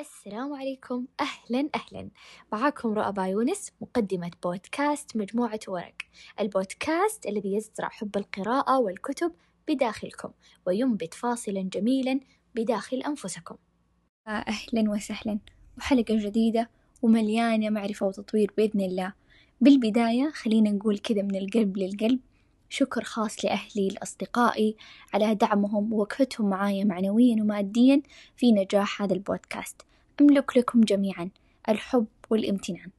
السلام عليكم. أهلا أهلا. معاكم رؤى يونس مقدمة بودكاست مجموعة ورق. البودكاست الذي يزرع حب القراءة والكتب بداخلكم وينبت فاصلا جميلا بداخل أنفسكم. أهلا وسهلا. وحلقة جديدة ومليانة معرفة وتطوير بإذن الله. بالبداية خلينا نقول كذا من القلب للقلب. شكر خاص لأهلي لأصدقائي على دعمهم ووقفتهم معايا معنويا وماديا في نجاح هذا البودكاست. أملك لكم جميعا الحب والامتنان.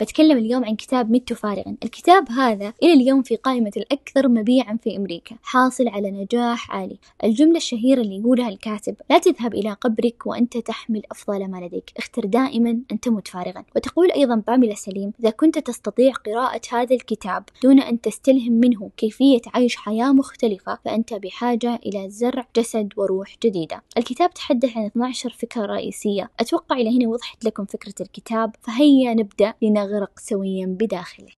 بتكلم اليوم عن كتاب مت فارغا الكتاب هذا إلى اليوم في قائمة الأكثر مبيعا في أمريكا حاصل على نجاح عالي. الجملة الشهيرة اللي يقولها الكاتب لا تذهب إلى قبرك وأنت تحمل أفضل ما لديك. اختر دائما أن تمت فارغا. وتقول أيضا باميلا سليم إذا كنت تستطيع قراءة هذا الكتاب دون أن تستلهم منه كيفية عيش حياة مختلفة فأنت بحاجة إلى زرع جسد وروح جديدة. الكتاب تحدث عن 12 فكرة رئيسية. أتوقع إلى هنا وضحت لكم فكرة الكتاب فهيا نبدأ لنغ يغرق سويا بداخله.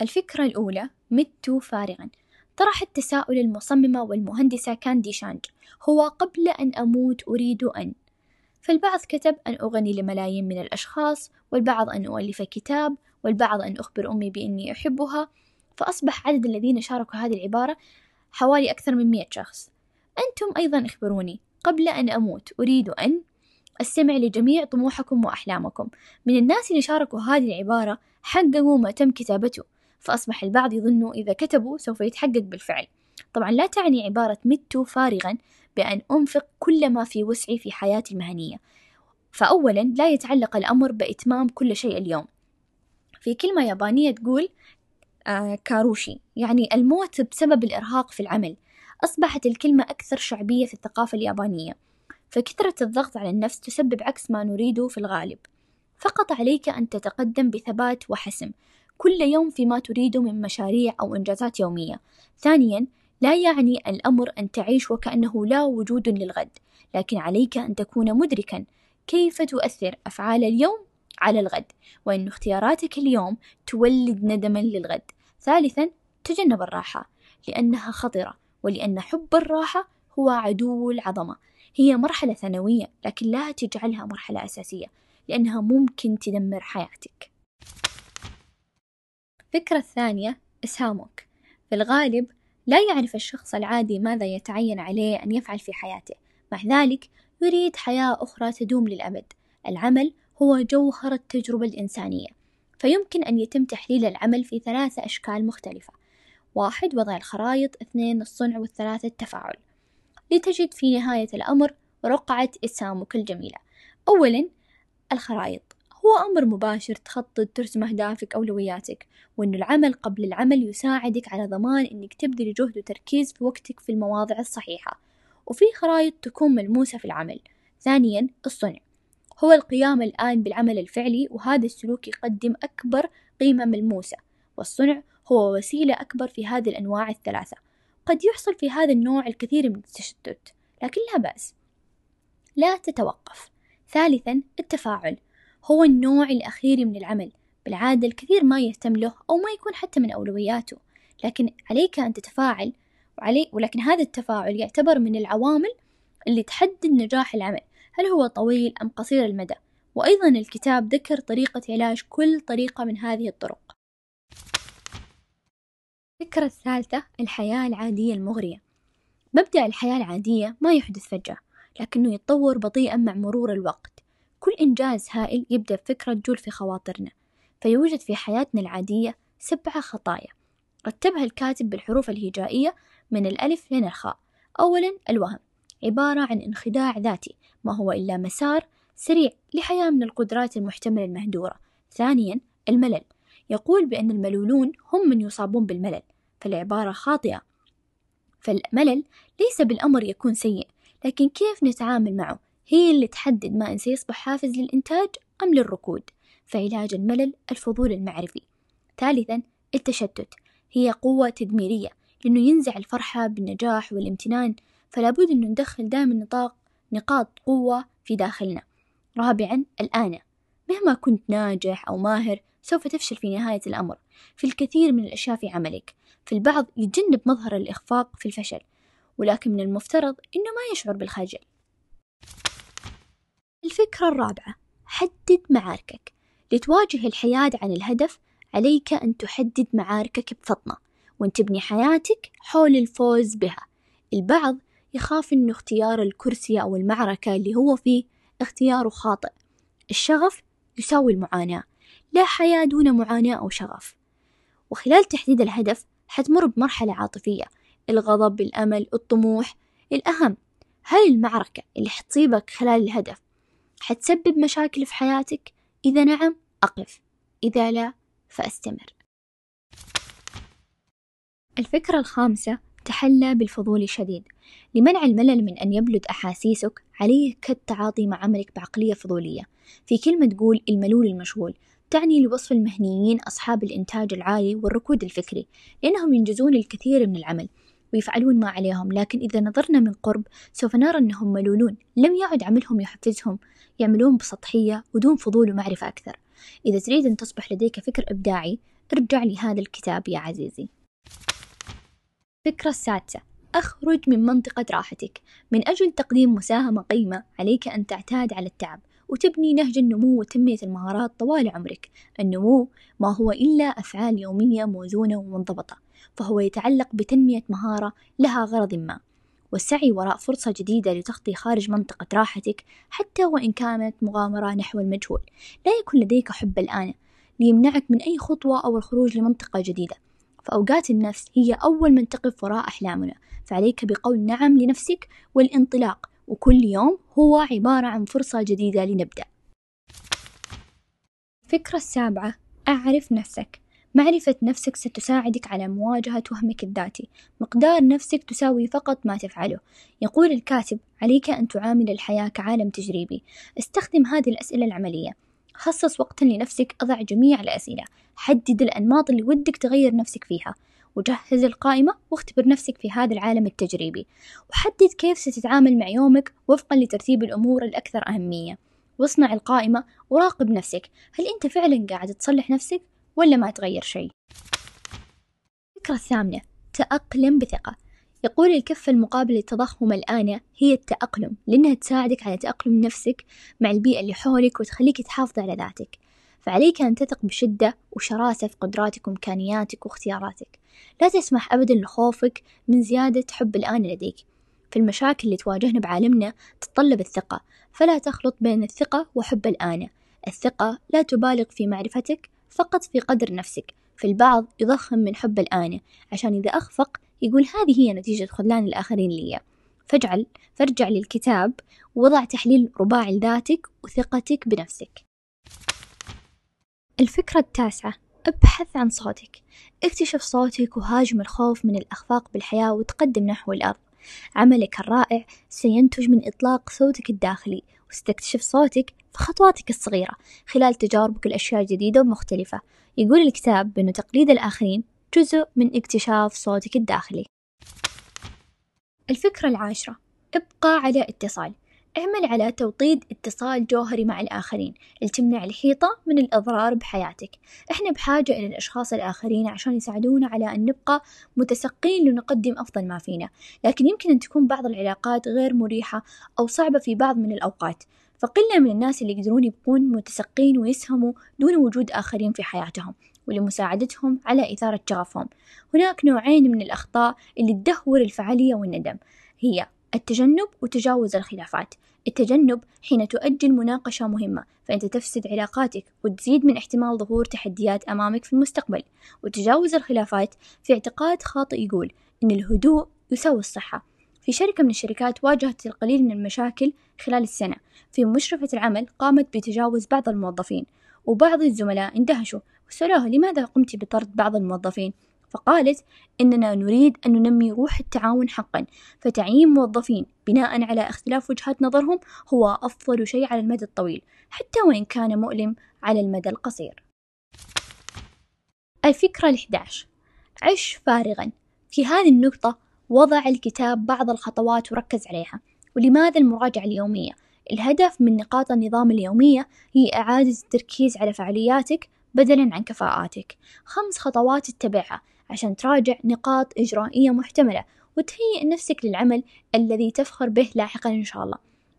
الفكرة الأولى مت فارغا. طرح التساؤل المصممة والمهندسة كاندي شانج. هو قبل أن أموت أريد أن. فالبعض كتب أن أغني لملايين من الأشخاص والبعض أن أؤلف كتاب والبعض أن أخبر أمي بأني أحبها. فأصبح عدد الذين شاركوا هذه العبارة حوالي أكثر من مئة شخص. أنتم أيضا اخبروني قبل أن أموت أريد أن؟ أستمع لجميع طموحكم وأحلامكم. من الناس اللي شاركوا هذه العبارة حققوا ما تم كتابته فأصبح البعض يظن إذا كتبوا سوف يتحقق بالفعل. طبعا لا تعني عبارة مت فارغا بأن أنفق كل ما في وسعي في حياتي المهنية. فأولا لا يتعلق الأمر بإتمام كل شيء اليوم. في كلمة يابانية تقول آه كاروشي يعني الموت بسبب الإرهاق في العمل. أصبحت الكلمة أكثر شعبية في الثقافة اليابانية. فكثرة الضغط على النفس تسبب عكس ما نريده في الغالب. فقط عليك أن تتقدم بثبات وحسم كل يوم فيما تريده من مشاريع أو إنجازات يومية. ثانيا لا يعني الأمر أن تعيش وكأنه لا وجود للغد لكن عليك أن تكون مدركا كيف تؤثر أفعال اليوم على الغد وأن اختياراتك اليوم تولد ندما للغد. ثالثا تجنب الراحة لأنها خطرة ولأن حب الراحة هو عدو العظمة. هي مرحلة ثانوية لكن لا تجعلها مرحلة أساسية لأنها ممكن تدمر حياتك. الفكرة الثانية إسهامك. في الغالب لا يعرف الشخص العادي ماذا يتعين عليه أن يفعل في حياته. مع ذلك يريد حياة أخرى تدوم للأبد. العمل هو جوهر التجربة الإنسانية. فيمكن أن يتم تحليل العمل في ثلاثة أشكال مختلفة. واحد وضع الخرائط. اثنين الصنع. والثلاثة التفاعل. لتجد في نهاية الأمر رقعة إسهامك الجميلة. أولا الخرائط. هو أمر مباشر تخطط ترسم أهدافك أولوياتك وأن العمل قبل العمل يساعدك على ضمان أنك تبذل جهد وتركيز في وقتك في المواضع الصحيحة. وفي خرائط تكون ملموسة في العمل. ثانيا الصنع. هو القيام الآن بالعمل الفعلي وهذا السلوك يقدم أكبر قيمة ملموسة. والصنع هو وسيلة أكبر في هذه الأنواع الثلاثة. قد يحصل في هذا النوع الكثير من التشتت لكن لا بأس. لا تتوقف. ثالثا التفاعل. هو النوع الأخير من العمل. بالعادة الكثير ما يهتم له أو ما يكون حتى من أولوياته. لكن عليك أن تتفاعل وعلي ولكن هذا التفاعل يعتبر من العوامل اللي تحدد نجاح العمل. هل هو طويل أم قصير المدى؟ وأيضا الكتاب ذكر طريقة علاج كل طريقة من هذه الطرق. الفكرة الثالثة الحياة العادية المغرية. مبدأ الحياة العادية ما يحدث فجأة لكنه يتطور بطيئا مع مرور الوقت. كل إنجاز هائل يبدأ بفكرة تجول في خواطرنا فيوجد في حياتنا العادية سبعة خطايا. رتبها الكاتب بالحروف الهجائية من الألف لين الخاء. أولا الوهم. عبارة عن انخداع ذاتي ما هو إلا مسار سريع لحياة من القدرات المحتملة المهدورة. ثانيا الملل. يقول بأن الملولون هم من يصابون بالملل. فالعبارة خاطئة. فالملل ليس بالأمر يكون سيء لكن كيف نتعامل معه؟ هي اللي تحدد ما إن سيصبح حافز للإنتاج أم للركود. فعلاج الملل الفضول المعرفي. ثالثا التشتت. هي قوة تدميرية. لأنه ينزع الفرحة بالنجاح والامتنان فلا بد أنه ندخل دائما نطاق نقاط قوة في داخلنا. رابعا الأنا مهما كنت ناجح أو ماهر سوف تفشل في نهاية الأمر. في الكثير من الأشياء في عملك فالبعض يتجنب مظهر الإخفاق في الفشل ولكن من المفترض أنه ما يشعر بالخجل. الفكرة الرابعة حدد معاركك. لتواجه الحياة عن الهدف عليك أن تحدد معاركك بفطنة وأن تبني حياتك حول الفوز بها. البعض يخاف أنه اختيار الكرسي أو المعركة اللي هو فيه اختياره خاطئ. الشغف يساوي المعاناة. لا حياة دون معاناة أو شغف. وخلال تحديد الهدف حتمر بمرحلة عاطفية الغضب الأمل الطموح الأهم هل المعركة اللي حتصيبك خلال الهدف حتسبب مشاكل في حياتك؟ إذا نعم أقف. إذا لا فأستمر. الفكرة الخامسة تحلى بالفضول الشديد. لمنع الملل من أن يبلد أحاسيسك عليك التعاطي مع عملك بعقلية فضولية. في كلمة تقول الملول المشغول. تعني لوصف المهنيين أصحاب الإنتاج العالي والركود الفكري لأنهم ينجزون الكثير من العمل ويفعلون ما عليهم لكن إذا نظرنا من قرب سوف نرى أنهم ملولون لم يعد عملهم يحفزهم يعملون بسطحية ودون فضول ومعرفة أكثر. إذا تريد أن تصبح لديك فكر إبداعي ارجع لهذا الكتاب يا عزيزي. الفكرة السادسة أخرج من منطقة راحتك. من أجل تقديم مساهمة قيمة عليك أن تعتاد على التعب. وتبني نهج النمو وتنمية المهارات طوال عمرك. النمو ما هو إلا أفعال يومية موزونة ومنضبطة فهو يتعلق بتنمية مهارة لها غرض ما. والسعي وراء فرصة جديدة لتخطي خارج منطقة راحتك حتى وإن كانت مغامرة نحو المجهول. لا يكون لديك حب الآن ليمنعك من أي خطوة أو الخروج لمنطقة جديدة. فأوقات النفس هي أول من تقف وراء أحلامنا فعليك بقول نعم لنفسك والانطلاق. وكل يوم هو عبارة عن فرصة جديدة لنبدأ. الفكرة السابعة أعرف نفسك. معرفة نفسك ستساعدك على مواجهة وهمك الذاتي. مقدار نفسك تساوي فقط ما تفعله. يقول الكاتب عليك أن تعامل الحياة كعالم تجريبي. استخدم هذه الأسئلة العملية. خصص وقتا لنفسك أضع جميع الأسئلة. حدد الأنماط اللي ودك تغير نفسك فيها. وجهز القائمة واختبر نفسك في هذا العالم التجريبي. وحدد كيف ستتعامل مع يومك وفقا لترتيب الأمور الأكثر أهمية. واصنع القائمة وراقب نفسك. هل أنت فعلا قاعد تصلح نفسك ولا ما تغير شيء؟ الفكرة الثامنة تأقلم بثقة. يقول الكفة المقابل للتضخم الآن هي التأقلم لأنها تساعدك على تأقلم نفسك مع البيئة اللي حولك وتخليك تحافظ على ذاتك. فعليك أن تثق بشدة وشراسة في قدراتك وإمكانياتك واختياراتك. لا تسمح أبدا لخوفك من زيادة حب الآن لديك. في المشاكل اللي تواجهنا بعالمنا تتطلب الثقة فلا تخلط بين الثقة وحب الآن. الثقة لا تبالغ في معرفتك فقط في قدر نفسك. فالبعض يضخم من حب الآن عشان إذا أخفق يقول هذه هي نتيجة خذلان الآخرين لي. فاجعل فارجع للكتاب وضع تحليل رباعي لذاتك وثقتك بنفسك. الفكرة التاسعة. ابحث عن صوتك. اكتشف صوتك وهاجم الخوف من الأخفاق بالحياة وتقدم نحو الأرض. عملك الرائع سينتج من إطلاق صوتك الداخلي وستكتشف صوتك في خطواتك الصغيرة خلال تجاربك الأشياء الجديدة ومختلفة يقول الكتاب بأن تقليد الآخرين جزء من اكتشاف صوتك الداخلي. الفكرة العاشرة ابقى على اتصال. اعمل على توطيد اتصال جوهري مع الآخرين لتمنع الحيطة من الإضرار بحياتك. إحنا بحاجة إلى الأشخاص الآخرين عشان يساعدونا على أن نبقى متسقين لنقدم أفضل ما فينا. لكن يمكن أن تكون بعض العلاقات غير مريحة أو صعبة في بعض من الأوقات. فقلة من الناس اللي يقدرون يبقون متسقين ويسهموا دون وجود آخرين في حياتهم ولمساعدتهم على إثارة شغفهم. هناك نوعين من الأخطاء اللي تدهور الفعالية والندم هي التجنب وتجاوز الخلافات. التجنب حين تؤجل مناقشة مهمة فأنت تفسد علاقاتك وتزيد من احتمال ظهور تحديات أمامك في المستقبل. وتجاوز الخلافات في اعتقاد خاطئ يقول إن الهدوء يساوي الصحة. في شركة من الشركات واجهت القليل من المشاكل خلال السنة. في مشرفة العمل قامت بتجاوز بعض الموظفين وبعض الزملاء اندهشوا وسألوها لماذا قمت بطرد بعض الموظفين؟ فقالت إننا نريد أن ننمي روح التعاون حقا فتعيين موظفين بناء على اختلاف وجهات نظرهم هو أفضل شيء على المدى الطويل حتى وإن كان مؤلم على المدى القصير. الفكرة الإحداش عش فارغا. في هذه النقطة وضع الكتاب بعض الخطوات وركز عليها. ولماذا المراجعة اليومية؟ الهدف من نقاط النظام اليومية هي إعادة التركيز على فعالياتك بدلا عن كفاءاتك. خمس خطوات تتبعها عشان تراجع نقاط إجرائية محتملة. وتهيئ نفسك للعمل الذي تفخر به لاحقا إن شاء الله.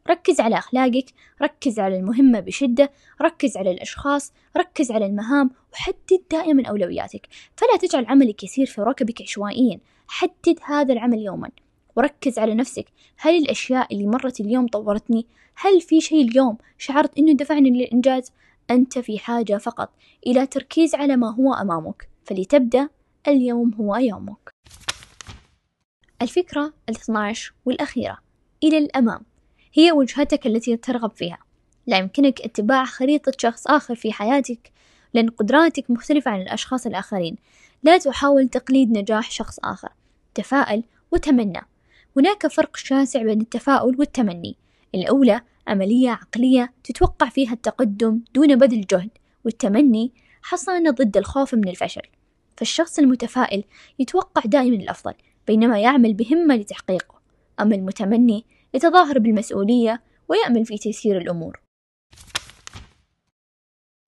ركز على أخلاقك ركز على المهمة بشدة ركز على الأشخاص ركز على المهام وحدد دائما أولوياتك. فلا تجعل عملك يسير في ركبك عشوائيا. حدد هذا العمل يوما. وركز على نفسك. هل الأشياء اللي مرت اليوم طورتني؟ هل في شيء اليوم شعرت أنه دفعني للإنجاز؟ أنت في حاجة فقط. إلى تركيز على ما هو أمامك. فلتبدأ اليوم هو يومك. الفكرة الاثناش والأخيرة إلى الأمام هي وجهتك التي ترغب فيها. لا يمكنك اتباع خريطة شخص آخر في حياتك لأن قدراتك مختلفة عن الأشخاص الآخرين. لا تحاول تقليد نجاح شخص آخر. تفاءل وتمنى. هناك فرق شاسع بين التفاؤل والتمني. الأولى عملية عقلية تتوقع فيها التقدم دون بذل جهد والتمني حصانة ضد الخوف من الفشل. فالشخص المتفائل يتوقع دائما الأفضل. بينما يعمل بهمة لتحقيقه أما المتمني يتظاهر بالمسؤولية ويأمل في تيسير الأمور.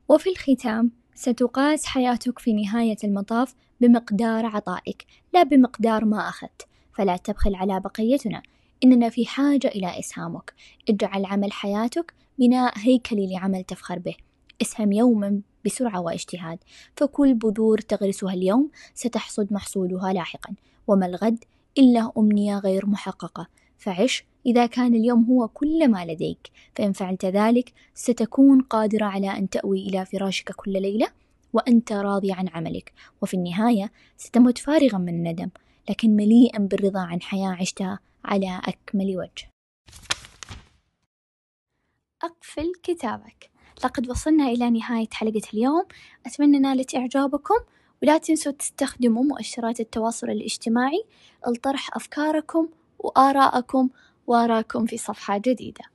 وفي الختام ستقاس حياتك في نهاية المطاف بمقدار عطائك لا بمقدار ما أخذت. فلا تبخل على بقيتنا إننا في حاجة إلى إسهامك. اجعل عمل حياتك بناء هيكلي لعمل تفخر به. اسهم يوما بسرعة واجتهاد فكل بذور تغرسها اليوم ستحصد محصولها لاحقا وما الغد إلا أمنية غير محققة. فعش إذا كان اليوم هو كل ما لديك فإن فعلت ذلك ستكون قادرة على أن تأوي إلى فراشك كل ليلة وأنت راضي عن عملك. وفي النهاية ستمت فارغا من الندم لكن مليئا بالرضا عن حياة عشتها على أكمل وجه. أقفل كتابك. لقد وصلنا إلى نهاية حلقة اليوم. أتمنى نالت إعجابكم ولا تنسوا تستخدموا مؤشرات التواصل الاجتماعي لطرح أفكاركم وآراءكم وأراكم في صفحة جديدة.